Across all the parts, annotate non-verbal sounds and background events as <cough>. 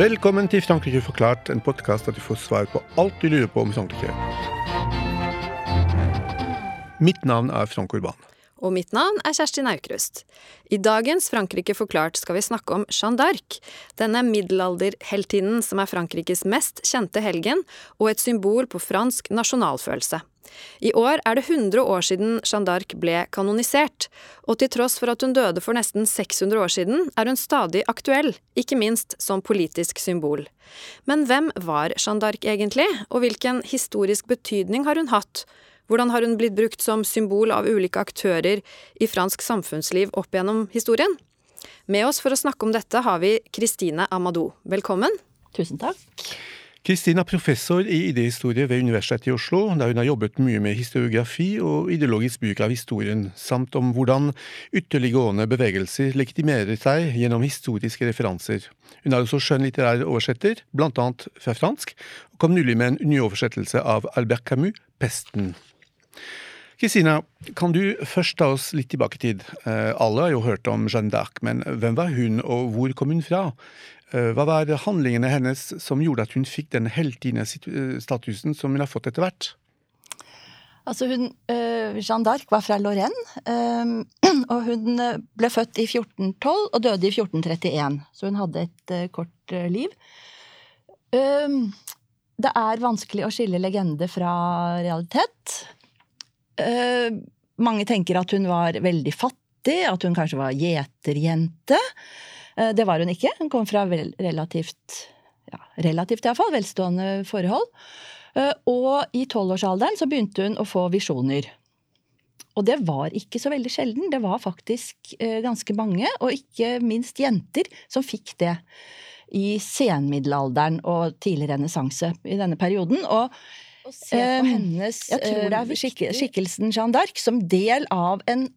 Velkommen til Frankrike forklart, en podkast der du får svar på alt du lurer på om Frankrike. Mitt navn er Frank Urban. Og mitt navn er Kjersti Aukrust. I dagens Frankrike forklart skal vi snakke om Jeanne d'Arc, denne middelalderheltinnen som er Frankrikes mest kjente helgen og et symbol på fransk nasjonalfølelse. I år er det 100 år siden Jeanne d'Arc ble kanonisert, og til tross for at hun døde for nesten 600 år siden, er hun stadig aktuell, ikke minst som politisk symbol. Men hvem var Jeanne d'Arc egentlig, og hvilken historisk betydning har hun hatt? Hvordan har hun blitt brukt som symbol av ulike aktører i fransk samfunnsliv opp gjennom historien? Med oss for å snakke om dette har vi Christine Amadou. Velkommen. Tusen takk. Kristin er professor i idehistorie ved Universitetet i Oslo, der hun har jobbet mye med historiografi og ideologisk bruk av historien, samt om hvordan ytterliggående bevegelser legitimerer seg gjennom historiske referanser. Hun er også skjønnlitterær oversetter, blant annet fra fransk, og kom nylig med en nyoversettelse av Albert Camus' Pesten. Kristina, kan du først ta oss litt tilbake i tid? Eh, alle har jo hørt om Jeanne d'Arc, men hvem var hun, og hvor kom hun fra? Eh, hva var handlingene hennes som gjorde at hun fikk den heltinnestatusen som hun har fått etter hvert? Altså hun, Jeanne d'Arc var fra Lorraine, <clears throat> og hun ble født i 1412 og døde i 1431. Så hun hadde et kort liv. Det er vanskelig å skille legende fra realitet. Mange tenker at hun var veldig fattig, at hun kanskje var gjeterjente. Det var hun ikke. Hun kom fra relativt, ja, relativt iallfall, velstående forhold. Og i tolvårsalderen så begynte hun å få visjoner. Og det var ikke så veldig sjelden. Det var faktisk ganske mange, og ikke minst jenter, som fikk det i senmiddelalderen og tidlig renessanse i denne perioden. Og å se på hennes skik skikkelsen Jeanne d'Arc som del av en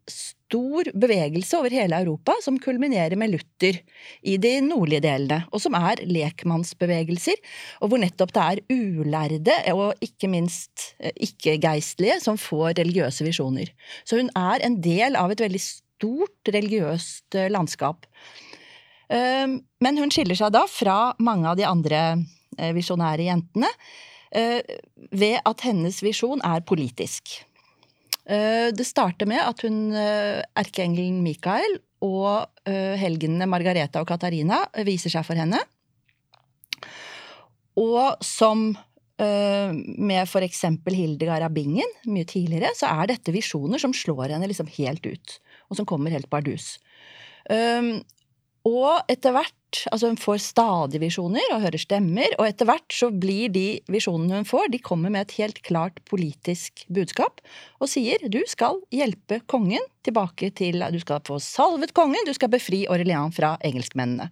stor bevegelse over hele Europa, som kulminerer med Luther i de nordlige delene, og som er lekmannsbevegelser, og hvor nettopp det er ulærde, og ikke minst ikke-geistlige, som får religiøse visjoner. Så hun er en del av et veldig stort religiøst landskap. Men hun skiller seg da fra mange av de andre visjonære jentene ved at hennes visjon er politisk. Det starter med at hun, erkeengelen Mikael og helgenene Margareta og Katarina viser seg for henne. Og som med eksempel Hildegard av Bingen mye tidligere, så er dette visjoner som slår henne liksom helt ut, og som kommer helt bardus. Og etter hvert Altså, hun får stadig visjoner og hører stemmer, og etter hvert så blir de visjonene hun får, de kommer med et helt klart politisk budskap og sier du skal hjelpe kongen tilbake til Du skal få salvet kongen, du skal befri Aurelian fra engelskmennene.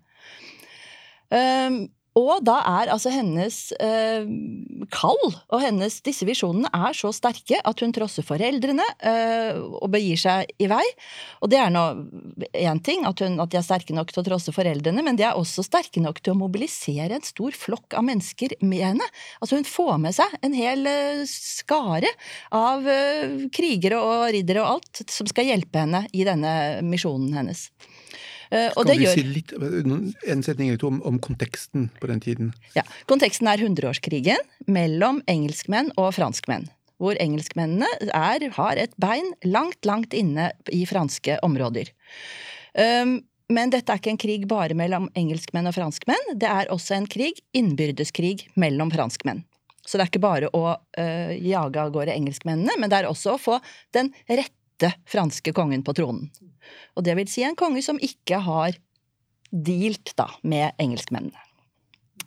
Um, og da er altså hennes eh, kall og hennes, disse visjonene er så sterke at hun trosser foreldrene eh, og begir seg i vei. Og det er nå én ting at, hun, at de er sterke nok til å trosse foreldrene, men de er også sterke nok til å mobilisere en stor flokk av mennesker med henne. Altså hun får med seg en hel eh, skare av eh, krigere og riddere og alt som skal hjelpe henne i denne misjonen hennes. Uh, kan du gjør... si litt, en setning om, om, konteksten på den tiden? Ja, Konteksten er hundreårskrigen mellom engelskmenn og franskmenn. Hvor engelskmennene er, har et bein langt, langt inne i franske områder. Um, men dette er ikke en krig bare mellom engelskmenn og franskmenn. Det er også en krig, innbyrdeskrig, mellom franskmenn. Så det er ikke bare å uh, jage av gårde engelskmennene, men det er også å få den rette franske kongen på tronen. Og det vil si en konge som ikke har dealt da med engelskmennene.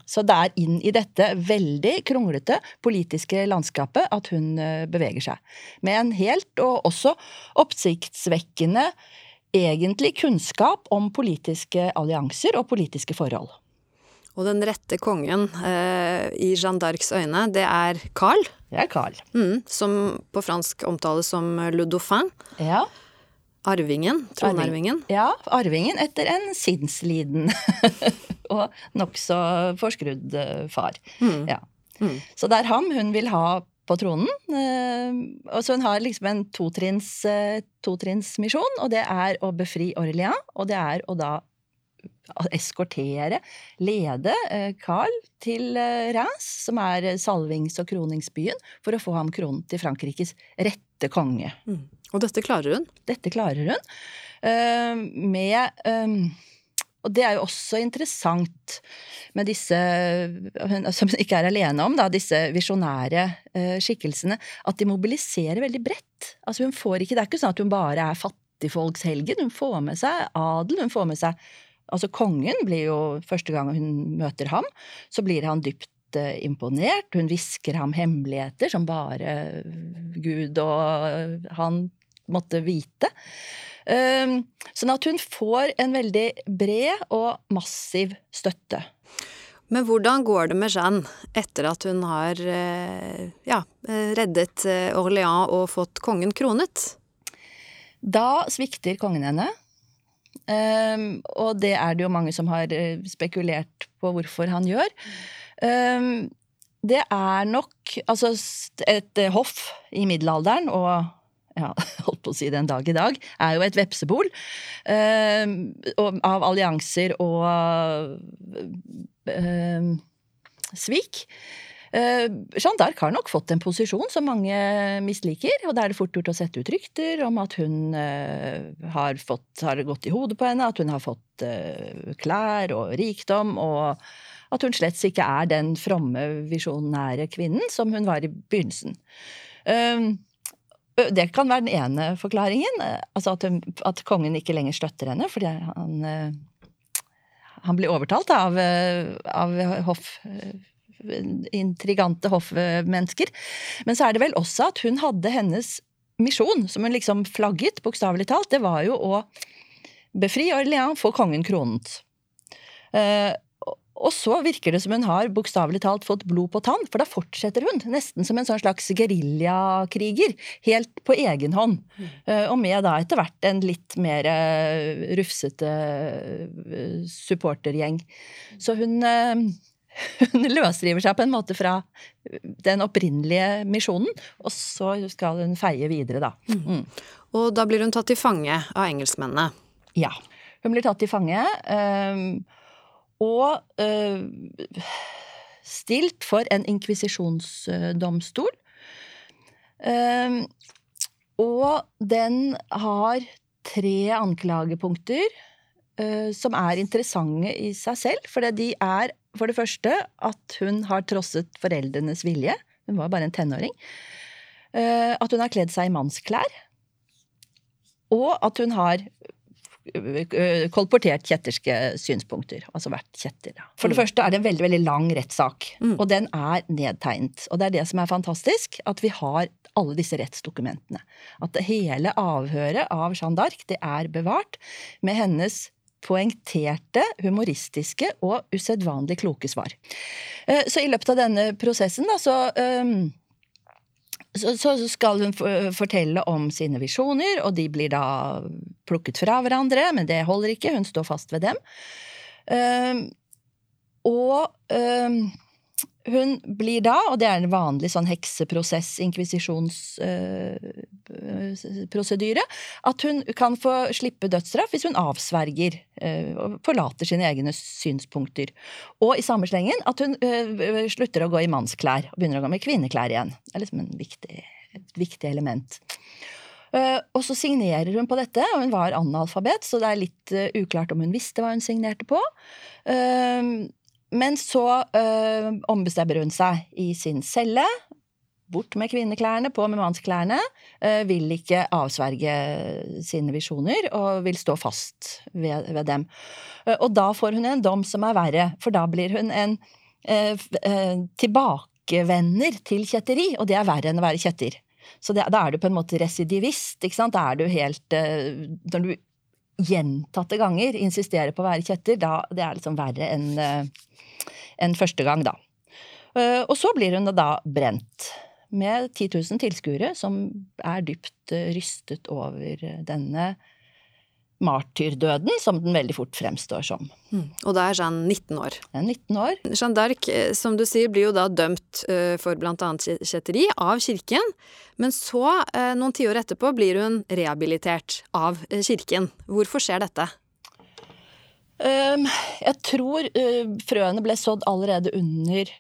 Så det er inn i dette veldig kronglete politiske landskapet at hun eh, beveger seg. Med en helt og også oppsiktsvekkende egentlig kunnskap om politiske allianser og politiske forhold. Og den rette kongen eh, i Jeanne d'Arcs øyne, det er Carl. Det er Carl. Mm, som på fransk omtales som Le Dauphin. Ja. Arvingen? Tronarvingen? Ja, arvingen etter en sinnsliden <laughs> og nokså forskrudd far. Mm. Ja. Mm. Så det er ham hun vil ha på tronen. Og så hun har liksom en totrinnsmisjon, totrinnsmisjon, og det er å befri Orléans, og det er å da eskortere, lede Carl til Reims, som er salvings- og kroningsbyen, for å få ham kronet til Frankrikes rette konge. Mm. Og dette klarer hun? Dette klarer hun. Med og det er jo også interessant med disse, som hun ikke er alene om, da, disse visjonære skikkelsene, at de mobiliserer veldig bredt. Altså hun får ikke, Det er ikke sånn at hun bare er fattigfolkshelgen. Hun får med seg adel, hun får med seg Altså kongen blir jo Første gang hun møter ham, så blir han dypt uh, imponert. Hun hvisker ham hemmeligheter som bare Gud og han måtte vite. Ehm, sånn at hun får en veldig bred og massiv støtte. Men hvordan går det med Jeanne etter at hun har eh, ja, reddet eh, Orléans og fått kongen kronet? Da svikter kongen henne. Um, og det er det jo mange som har eh, spekulert på hvorfor han gjør. Um, det er nok altså et hoff i middelalderen og ja, <laughs> holdt på å si den dag i dag, er jo et vepsebol eh, av allianser og eh, svik. Eh, Jeanne d'Arc har nok fått en posisjon som mange misliker, og da er det fort gjort å sette ut rykter om at hun eh, har, fått, har gått i hodet på henne, at hun har fått eh, klær og rikdom, og at hun slett ikke er den fromme, visjonære kvinnen som hun var i begynnelsen. Det kan være den ene forklaringen. Altså at, at kongen ikke lenger støtter henne fordi han, han blir overtalt av, av hoff, intrigante hoffmennesker. Men så er det vel også at hun hadde hennes misjon, som hun liksom flagget, bokstavelig talt, det var jo å befri Orléans, få kongen kronet. Og så virker det som hun har bokstavelig talt fått blod på tann, for da fortsetter hun, nesten som en sånn slags geriljakriger, helt på egen hånd. Eh, og med da etter hvert en litt mer eh, rufsete supportergjeng. Så hun, hun løsriver seg på en måte fra den opprinnelige misjonen, og så skal hun feie videre, da. Mm. mm. Og da blir hun tatt til fange av engelskmennene? Ja. Hun blir tatt til fange. Øh, og øh, stilt for en inkvisisjonsdomstol. Øh, og den har tre anklagepunkter uh, som er interessante i seg selv. For de er for det første at hun har trosset foreldrenes vilje. Hun var bare en tenåring. Uh, at hun har kledd seg i mannsklær. Og at hun har Eh, kolportert kjetterske synspunkter. Altså vært kjetter. For det mm. første er det en veldig veldig lang rettssak, mm. og den er nedtegnet. Og det er det som er fantastisk, at vi har alle disse rettsdokumentene. At hele avhøret av Jeanne d'Arc det er bevart med hennes poengterte, humoristiske og usedvanlig kloke svar. Eh, så i løpet av denne prosessen, da, så um, så, skal hun fortelle om sine visjoner, og de blir da plukket fra hverandre, men det holder ikke, hun står fast ved dem. Um, og um, hun blir da, og det er en vanlig sånn hekseprosess, inkvisisjonsprosedyre, uh, at hun kan få slippe dødsstraff hvis hun avsverger uh, og forlater sine egne synspunkter. Og i samme slengen at hun uh, slutter å gå i mannsklær og begynner å gå med kvinneklær igjen. Det er liksom viktig, et viktig element. Uh, og så signerer hun på dette, og hun var analfabet, så det er litt uklart om hun visste hva hun signerte på. Men så øh, ombestemmer hun seg i sin celle. Bort med kvinneklærne, på med mannsklærne. Øh, vil ikke avsverge sine visjoner og vil stå fast ved, ved dem. Uh, og da får hun en dom som er verre, for da blir hun en eh, tilbakevender til kjetteri, og det er verre enn å være kjetter. Så det, da er du på en måte residivist. ikke sant? Da er du helt Når du gjentatte ganger insisterer på å være kjetter, da det er liksom verre enn enn første gang, da. Eh, og så blir hun da brent. Med 10 000 tilskuere som er dypt eh, rystet over denne martyrdøden, som den veldig fort fremstår som. Mm. Og da er Jeanne 19 år. Ja, er 19 år. Jeanne d'Arc, eh, som du sier, blir jo da dømt for annet kjetteri av kirken. Men så, noen tiår etterpå, blir hun rehabilitert av kirken. Hvorfor skjer dette? Um, jeg tror frøene ble sådd allerede under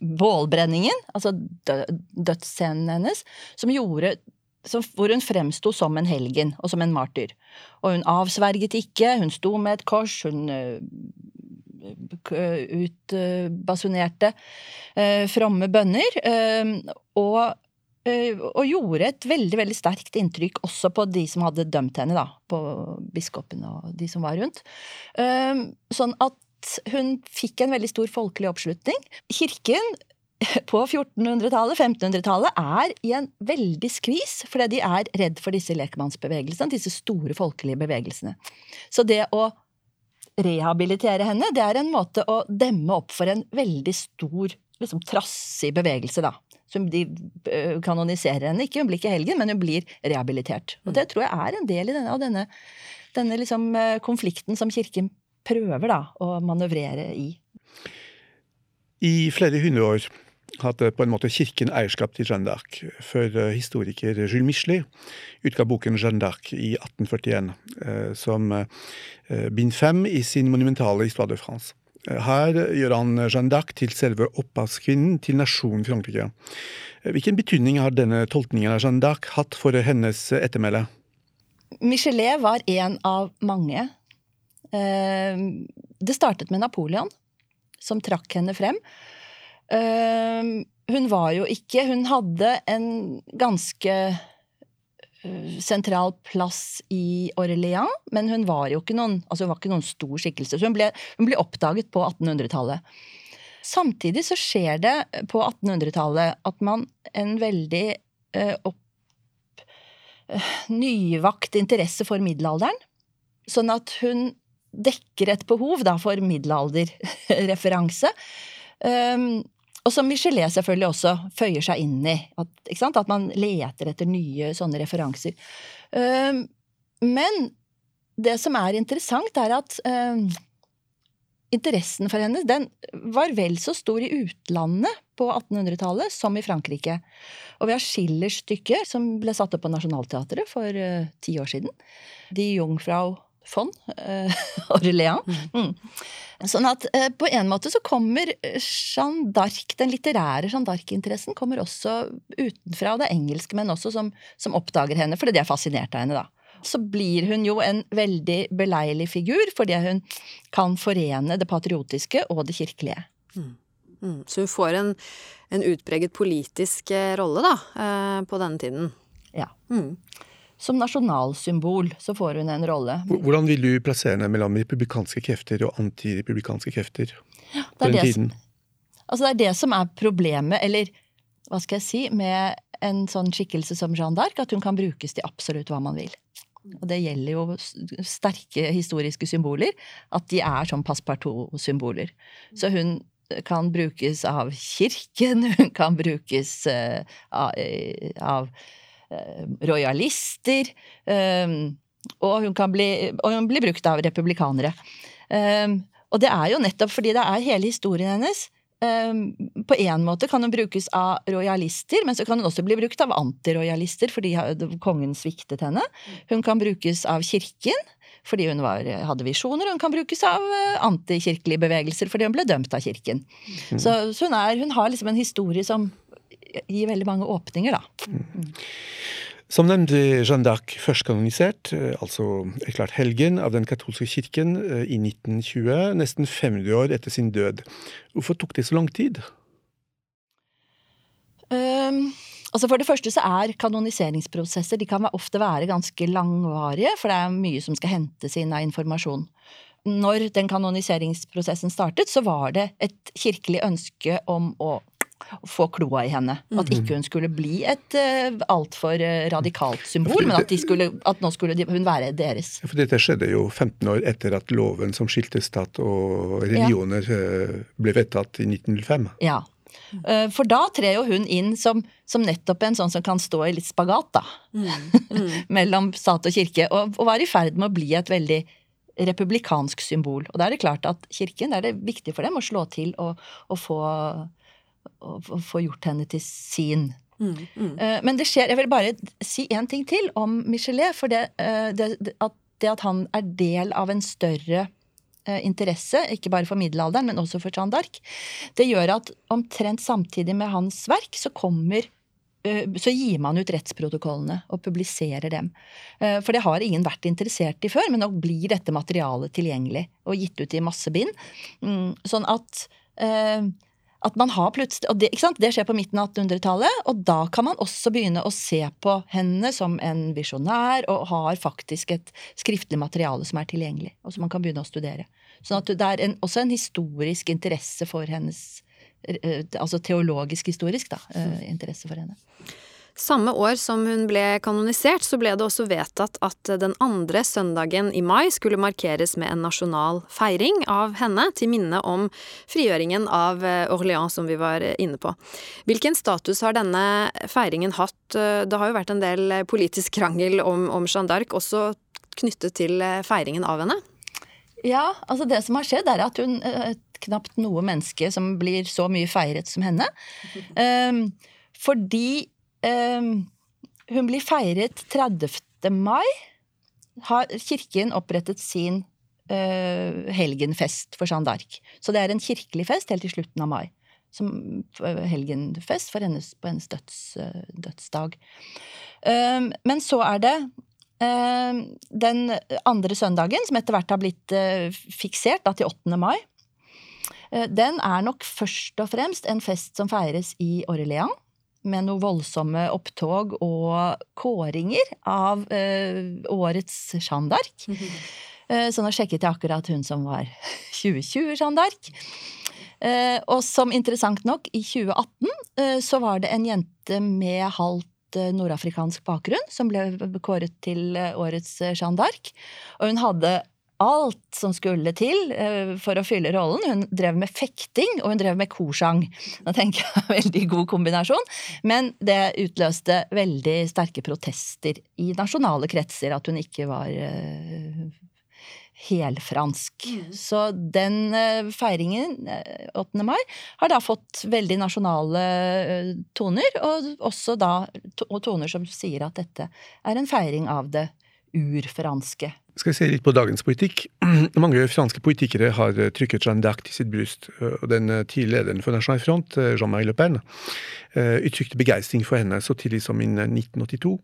bålbrenningen, altså dødsscenen hennes, som gjorde hvor hun fremsto som en helgen og som en martyr. Og hun avsverget ikke, hun sto med et kors, hun uh, utbasunerte uh, fromme bønner. Og, og, gjorde et veldig veldig sterkt inntrykk også på de som hadde dømt henne, da. På biskopen og de som var rundt. sånn at hun fikk en veldig stor folkelig oppslutning. Kirken på 1400-tallet, 1500-tallet, er i en veldig skvis, fordi de er redd for disse lekmannsbevegelsene, disse store folkelige bevegelsene. Så det å rehabilitere henne, det er en måte å demme opp for en veldig stor, liksom trassig bevegelse, da. Som de kanoniserer henne. Ikke, hun blir ikke helgen, men hun blir rehabilitert. Og det tror jeg er en del denne, av denne, denne liksom, konflikten som kirken prøver da, å manøvrere i. I flere hundre år hadde på en måte kirken eierskap til Jeanne d'Arc, før eh, historiker Jules Michelet utga boken Jeanne d'Arc i 1841, eh, som eh, bind fem i sin monumentale Histoire de France. Her gjør han Jeanne d'Arc til selve opphavskvinnen til nasjonen Frankrike. Hvilken betydning har denne tolkningen av Jeanne d'Arc hatt for hennes ettermæle? Michelet var en av mange. Det startet med Napoleon, som trakk henne frem. Uh, hun var jo ikke Hun hadde en ganske uh, sentral plass i Orléans, men hun var jo ikke noen, altså hun var ikke noen stor skikkelse. Så hun ble, hun ble oppdaget på 1800-tallet. Samtidig så skjer det på 1800-tallet at man en veldig eh, opp, nyvakt interesse for middelalderen. Sånn at hun dekker et behov da, for middelalderreferanse. Um, og som Michelet selvfølgelig også føyer seg inn i. At, at man leter etter nye sånne referanser. Um, men det som er interessant, er at um, interessen for henne den var vel så stor i utlandet på 1800-tallet som i Frankrike. Og vi har Schillers stykke, som ble satt opp på Nationaltheatret for uh, ti år siden. De Jungfrau von uh, <laughs> Orléans. Mm. mm. Sånn at uh, på en måte så kommer Jeanne d'Arc, den litterære Jeanne d'Arc-interessen, kommer også utenfra, og det er engelske menn også som, som oppdager henne, fordi de er fascinert av henne, da. Så blir hun jo en veldig beleilig figur, fordi hun kan forene det patriotiske og det kirkelige. Mm. Mm. Så hun får en, en utpreget politisk eh, rolle, da, på denne tiden. Ja. Mm som nasjonalsymbol så får hun en rolle. Hvordan vil du plassere henne mellom republikanske krefter og antirepublikanske krefter ja, på den tiden? Altså det er det som er problemet, eller hva skal jeg si, med en sånn skikkelse som Jeanne d'Arc, at hun kan brukes til absolutt hva man vil. Og det gjelder jo sterke historiske symboler, at de er som passepartout-symboler. Så hun kan brukes av kirken, <laughs> hun kan brukes uh, av, av Eh, rojalister. Eh, og hun, bli, og hun blir brukt av republikanere. Eh, og det er jo nettopp fordi det er hele historien hennes. På en måte kan hun brukes av rojalister, men så kan hun også bli brukt av antirojalister fordi kongen sviktet henne. Hun kan brukes av kirken fordi hun var, hadde visjoner, hun kan brukes av antikirkelige bevegelser fordi hun ble dømt av kirken. Mm. Så, så hun, er, hun, har liksom en historie som gir veldig mange åpninger, da. Mm. Som nevnt Jeanne d'Arc først kanonisert, eh, altså erklært helgen, av den katolske kirken eh, i 1920, nesten 50 år etter sin død. Hvorfor tok det så lang tid? Um, altså For det første så er kanoniseringsprosesser de kan ofte være ganske langvarige, for det er mye som skal hentes inn av informasjon. Når den kanoniseringsprosessen startet, så var det et kirkelig ønske om å få kloa i henne. At ikke mhm. hun skulle bli et uh, altfor uh, radikalt symbol, men at, skulle, at nå skulle hun være deres. For dette skjedde jo 15 år etter at loven som skilte stat og religioner ja. ble vedtatt i 1905. Ja. Eh, for da trer jo hun inn som, som, nettopp en sånn som kan stå i litt spagat, da. Mm. Mm. <laughs> Mellom stat og kirke, og, og var i ferd med å bli et veldig republikansk symbol. Og da er det klart at kirken, det er det viktig for dem å slå til og, og få, og, få gjort henne til sin. Mm, mm. Uh, men det skjer Jeg vil bare si én ting til om Michelet. For det, uh, det, at det at han er del av en større uh, interesse, ikke bare for middelalderen, men også for Jeanne d'Arc, det gjør at omtrent samtidig med hans verk så kommer Eh, så gir man ut rettsprotokollene og publiserer dem. Eh, for det har ingen vært interessert i før, men nå blir dette materialet tilgjengelig og gitt ut i masse bind. Mm, sånn at, eh, at man har plutselig og det, det, skjer på midten av 1800-tallet, og da kan man også begynne å se på henne som en visjonær, og har faktisk et skriftlig materiale som er tilgjengelig, og som man kan begynne å studere. Sånn at det er en, også en historisk interesse for hennes Eh, altså teologisk-historisk da, eh, interesse for henne. Samme år som hun ble kanonisert, så ble det også vedtatt at den andre søndagen i mai skulle markeres med en nasjonal feiring av henne, til minne om frigjøringen av eh, Orléans, som vi var inne på. Hvilken status har denne feiringen hatt? Det har jo vært en del politisk krangel om, om Jeanne d'Arc, også knyttet til feiringen av henne? Ja, altså det som har skjedd, er at hun knapt noe menneske som blir så mye feiret som henne. Um, <laughs> fordi hun blir feiret 30. mai. Har kirken opprettet sin uh, helgenfest for Jeanne d'Arc. Så det er en kirkelig fest helt til slutten av mai. Som uh, helgenfest for hennes, på hennes døds, uh, dødsdag. Um, men så er det den andre søndagen, som etter hvert har blitt fiksert da, til 8. mai, Eh, den er nok først og fremst en fest som feires i Orléans. Med noen voldsomme opptog og kåringer av uh, årets Jeanne d'Arc. Mm -hmm. uh, så nå sjekket jeg akkurat hun som var 2020 Jeanne d'Arc. Og som interessant nok, i 2018 så var det en jente med halvt nordafrikansk bakgrunn som ble kåret til årets Jeanne d'Arc. Og hun hadde alt som skulle til uh, for å fylle rollen. Hun drev med fekting, og hun drev med korsang. Da tenker jeg Veldig god kombinasjon. Men det utløste veldig sterke protester i nasjonale kretser at hun ikke var uh, helfransk. Mm. Så den uh, feiringen, 8. mai, har da fått veldig nasjonale toner, og også da og toner som sier at dette er en feiring av det urfranske. Skal vi se litt på dagens politikk. <clears throat> Mange franske politikere har trykket Jeanne d'Arc til sitt bryst. og Den tidligere lederen for National Front, Jean-Marie Le Pen, uttrykte begeistring for henne så tidlig som innen 1982.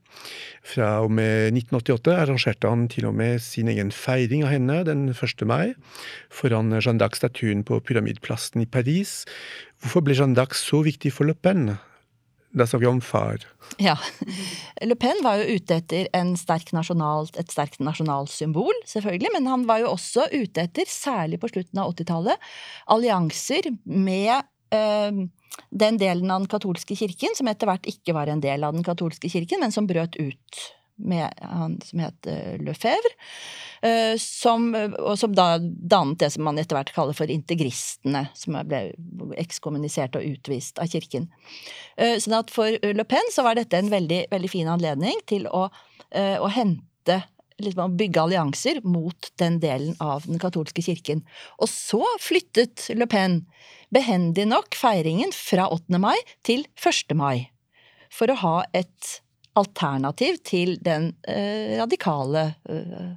Fra og med 1988 arrangerte han til og med sin egen feiring av henne den 1. mai, foran Jeanne d'Arc-statuen på Pyramidplassen i Paris. Hvorfor ble Jeanne d'Arc så viktig for Le Pen? Da snakker vi om far. Ja. Le Pen var jo ute etter sterk nasjonalt, et sterkt nasjonalsymbol, selvfølgelig, men han var jo også ute etter, særlig på slutten av 80-tallet, allianser med øh, den delen av den katolske kirken som etter hvert ikke var en del av den katolske kirken, men som brøt ut med han som het Lefebvre. Uh, som, og som da dannet det som man etter hvert kaller for integristene, som ble ekskommunisert og utvist av kirken. Uh, sånn at for Le Pen så var dette en veldig, veldig fin anledning til å, å hente liksom, bygge allianser mot den delen av den katolske kirken. Og så flyttet Le Pen behendig nok feiringen fra 8. mai til 1. mai. For å ha et alternativ til den eh, radikale eh,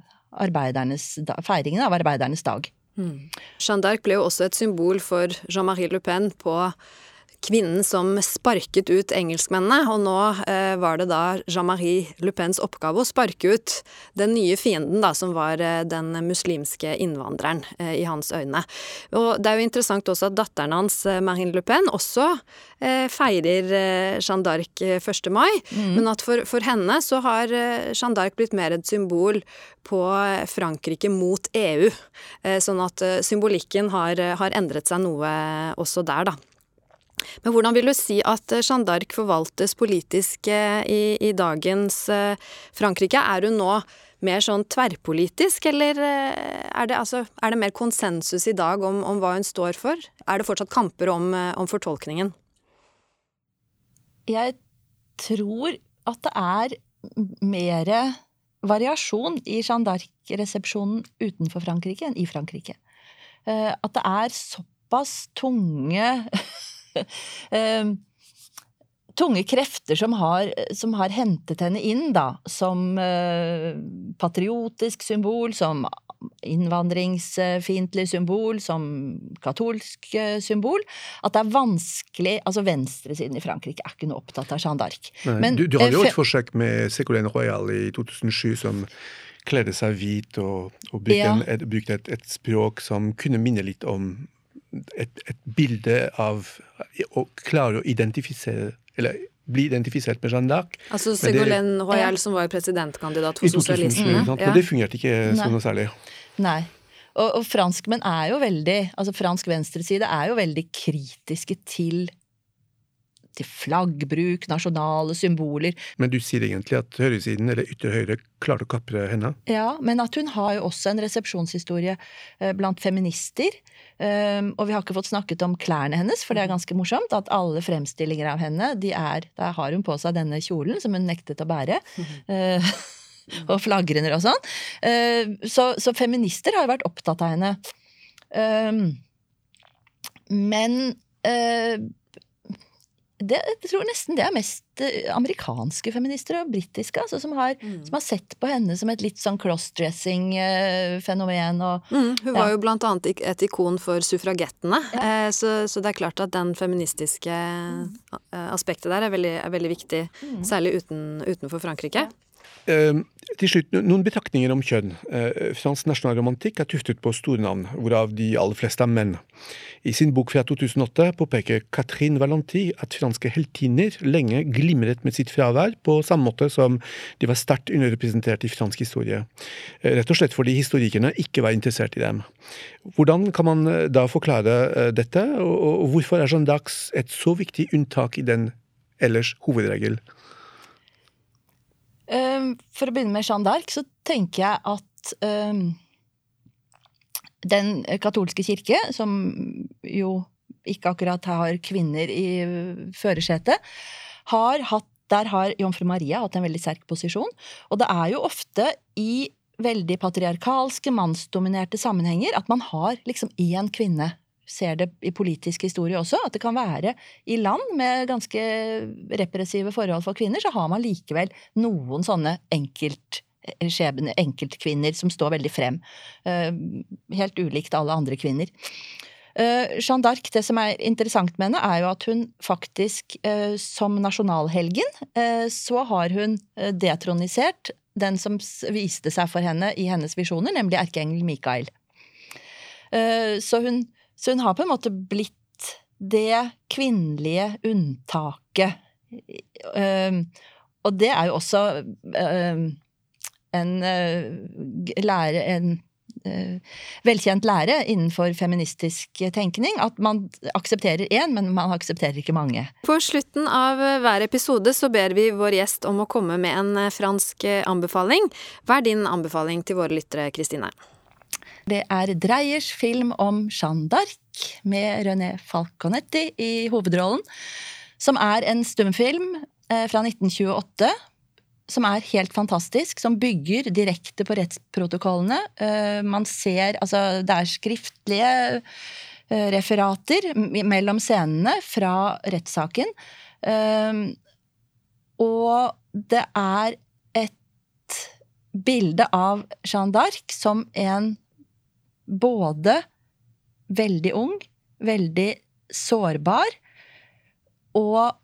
feiringen av arbeidernes dag. Mm. Jeanne d'Arc ble jo også et symbol for Jean-Marie Le Pen på kvinnen som sparket ut engelskmennene, og nå eh, var det da Jean-Marie Le Pens oppgave å sparke ut den nye fienden, da, som var eh, den muslimske innvandreren eh, i hans øyne. Og det er jo interessant også at datteren hans, eh, Marine Le Pen, også eh, feirer eh, Jeanne d'Arc 1. mai, mm. men at for, for, henne så har Jeanne d'Arc blitt mer et symbol på Frankrike mot EU, sånn at symbolikken har, har endret seg noe også der, da. Men hvordan vil du si at eh, Jeanne d'Arc forvaltes politisk eh, i, i, dagens eh, Frankrike? Er hun nå mer sånn tverrpolitisk, eller er det, altså, er det mer konsensus i dag om, om, hva hun står for? Er det fortsatt kamper om, om fortolkningen? Jeg tror at det er mer variasjon i Jeanne d'Arc-resepsjonen utenfor Frankrike enn i Frankrike. At det er såpass tunge <laughs> tunge krefter som har, som har, hentet henne inn, da, som uh, patriotisk symbol, som innvandringsfiendtlig symbol, som katolsk uh, symbol, at det er vanskelig Altså, venstresiden i Frankrike er ikke noe opptatt av Jeanne d'Arc. Du, du hadde jo et forsøk med Ségolène Royal i 2007 som kledde seg hvit og, og brukte, ja. et, et, et, språk som kunne minne litt om et, et bilde av å klare å identifisere eller bli identifisert med Jeanne d'Arc. Altså Ségolène Royal, som var presidentkandidat for sosialistene. Ja. Men det fungerte ikke så noe særlig. Nei. Og, og franskmenn er jo veldig Altså fransk venstreside er jo veldig kritiske til til flaggbruk, nasjonale symboler. Men du sier egentlig at høyresiden, eller ytre høyre, klarte å kapre henne? Ja, men at hun har jo også en resepsjonshistorie eh, blant feminister. Um, og vi har ikke fått snakket om klærne hennes, for det er ganske morsomt at alle fremstillinger av henne, de er Der har hun på seg denne kjolen som hun nektet å bære. Mm. <laughs> <laughs> og flagrener og sånn. Uh, så, så, feminister har jo vært opptatt av henne. Um, men uh, det, jeg tror nesten det er mest eh, amerikanske feminister og britiske, altså, som, har, mm. som, har, sett på henne som et litt sånn crossdressing-fenomen. Mm, hun var jo blant annet et ikon for suffragettene, ja. eh, så, så, det er klart at den feministiske mm. aspektet der er veldig, er veldig viktig, mm. særlig uten, utenfor Frankrike. Ja. Uh, til slutt, noen betraktninger om kjønn. Uh, fransk nasjonalromantikk er tuftet på store navn, hvorav de aller fleste er menn. I sin bok fra 2008 påpeker Catherine Valenti at franske heltinner lenge glimret med sitt fravær, på samme måte som de var sterkt underrepresentert i fransk historie. Uh, rett og slett fordi historikerne ikke var interessert i dem. Hvordan kan man da forklare dette, og, hvorfor er Jeanne d'Arcs et så viktig unntak i den ellers hovedregel? Ehm, for å begynne med Jeanne d'Arc, så tenker jeg at um, den katolske kirke, som jo ikke akkurat har kvinner i førersetet, har hatt der har jomfru Maria hatt en veldig sterk posisjon. Og det er jo ofte i veldig patriarkalske, mannsdominerte sammenhenger at man har liksom én kvinne ser det i politisk historie også, at det kan være i land med ganske repressive forhold for kvinner, så har man likevel noen sånne enkeltskjebner, enkeltkvinner, som står veldig frem. Eh, helt ulikt alle andre kvinner. Eh, Jeanne d'Arc, det som er interessant med henne, er jo at hun faktisk eh, som nasjonalhelgen, så har hun detronisert den som viste seg for henne i hennes visjoner, nemlig erkeengel Mikael. Så hun så hun har på en måte blitt det kvinnelige unntaket. Um, og det er jo også um, en uh, lære en uh, velkjent lære innenfor feministisk tenkning. At man aksepterer én, men man aksepterer ikke mange. På slutten av hver episode så ber vi vår gjest om å komme med en fransk anbefaling. Hva er din anbefaling til våre lyttere, Kristine? Det er Dreyers film om Jeanne d'Arc, med René Falconetti i hovedrollen. Som er en stumfilm eh, fra 1928 som er helt fantastisk, som bygger direkte på rettsprotokollene. Eh, man ser Altså, det er skriftlige eh, referater mellom scenene fra rettssaken. Og det er et bilde av Jeanne d'Arc som en både veldig ung, veldig sårbar, og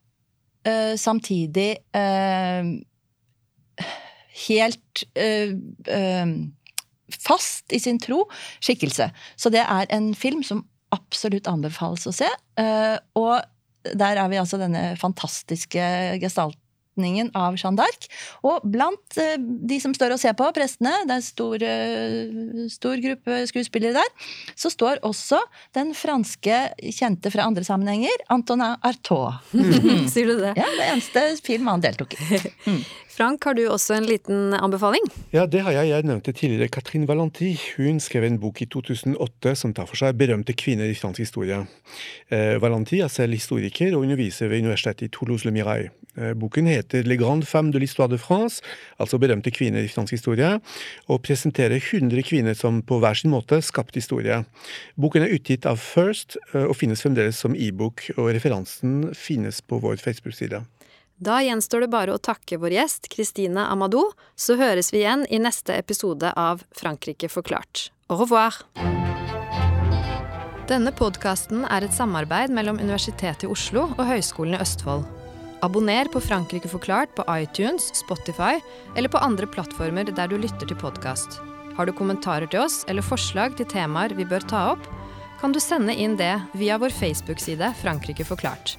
uh, samtidig uh, helt uh, fast i sin tro skikkelse. Så det er en film som absolutt anbefales å se. og der er vi altså denne fantastiske gestalten fortolkningen av Jeanne d'Arc. Og blant eh, de som står og ser på, prestene, det er stor, eh, stor gruppe skuespillere der, så står også den franske kjente fra andre sammenhenger, Antonin Artaud. Mm. <laughs> Sier du det? Ja, det eneste film han deltok i. <laughs> Mm. Frank, har du også en liten anbefaling? Ja, det har jeg. Jeg nevnte tidligere Katrin Valenti. Hun skrev en bok i 2008 som tar for seg berømte kvinner i fransk historie. Eh, Valenti er selv historiker og underviser ved universitetet i Toulouse-le-Mirail. Eh, boken heter Le Grande Femme de l'histoire de France, altså berømte kvinner i fransk historie, og presenterer 100 kvinner som på hver sin måte skapte historie. Boken er utgitt av First eh, og finnes fremdeles som e-bok, og referansen finnes på vår Facebook-side. Da gjenstår det bare å takke vår gjest Christine Amadou, så høres vi igjen i neste episode av Frankrike forklart. Au revoir! Denne podkasten er et samarbeid mellom Universitetet i Oslo og Høgskolen i Østfold. Abonner på Frankrike forklart på iTunes, Spotify eller på andre plattformer der du lytter til podkast. Har du kommentarer til oss eller forslag til temaer vi bør ta opp, kan du sende inn det via vår Facebook-side Frankrike forklart.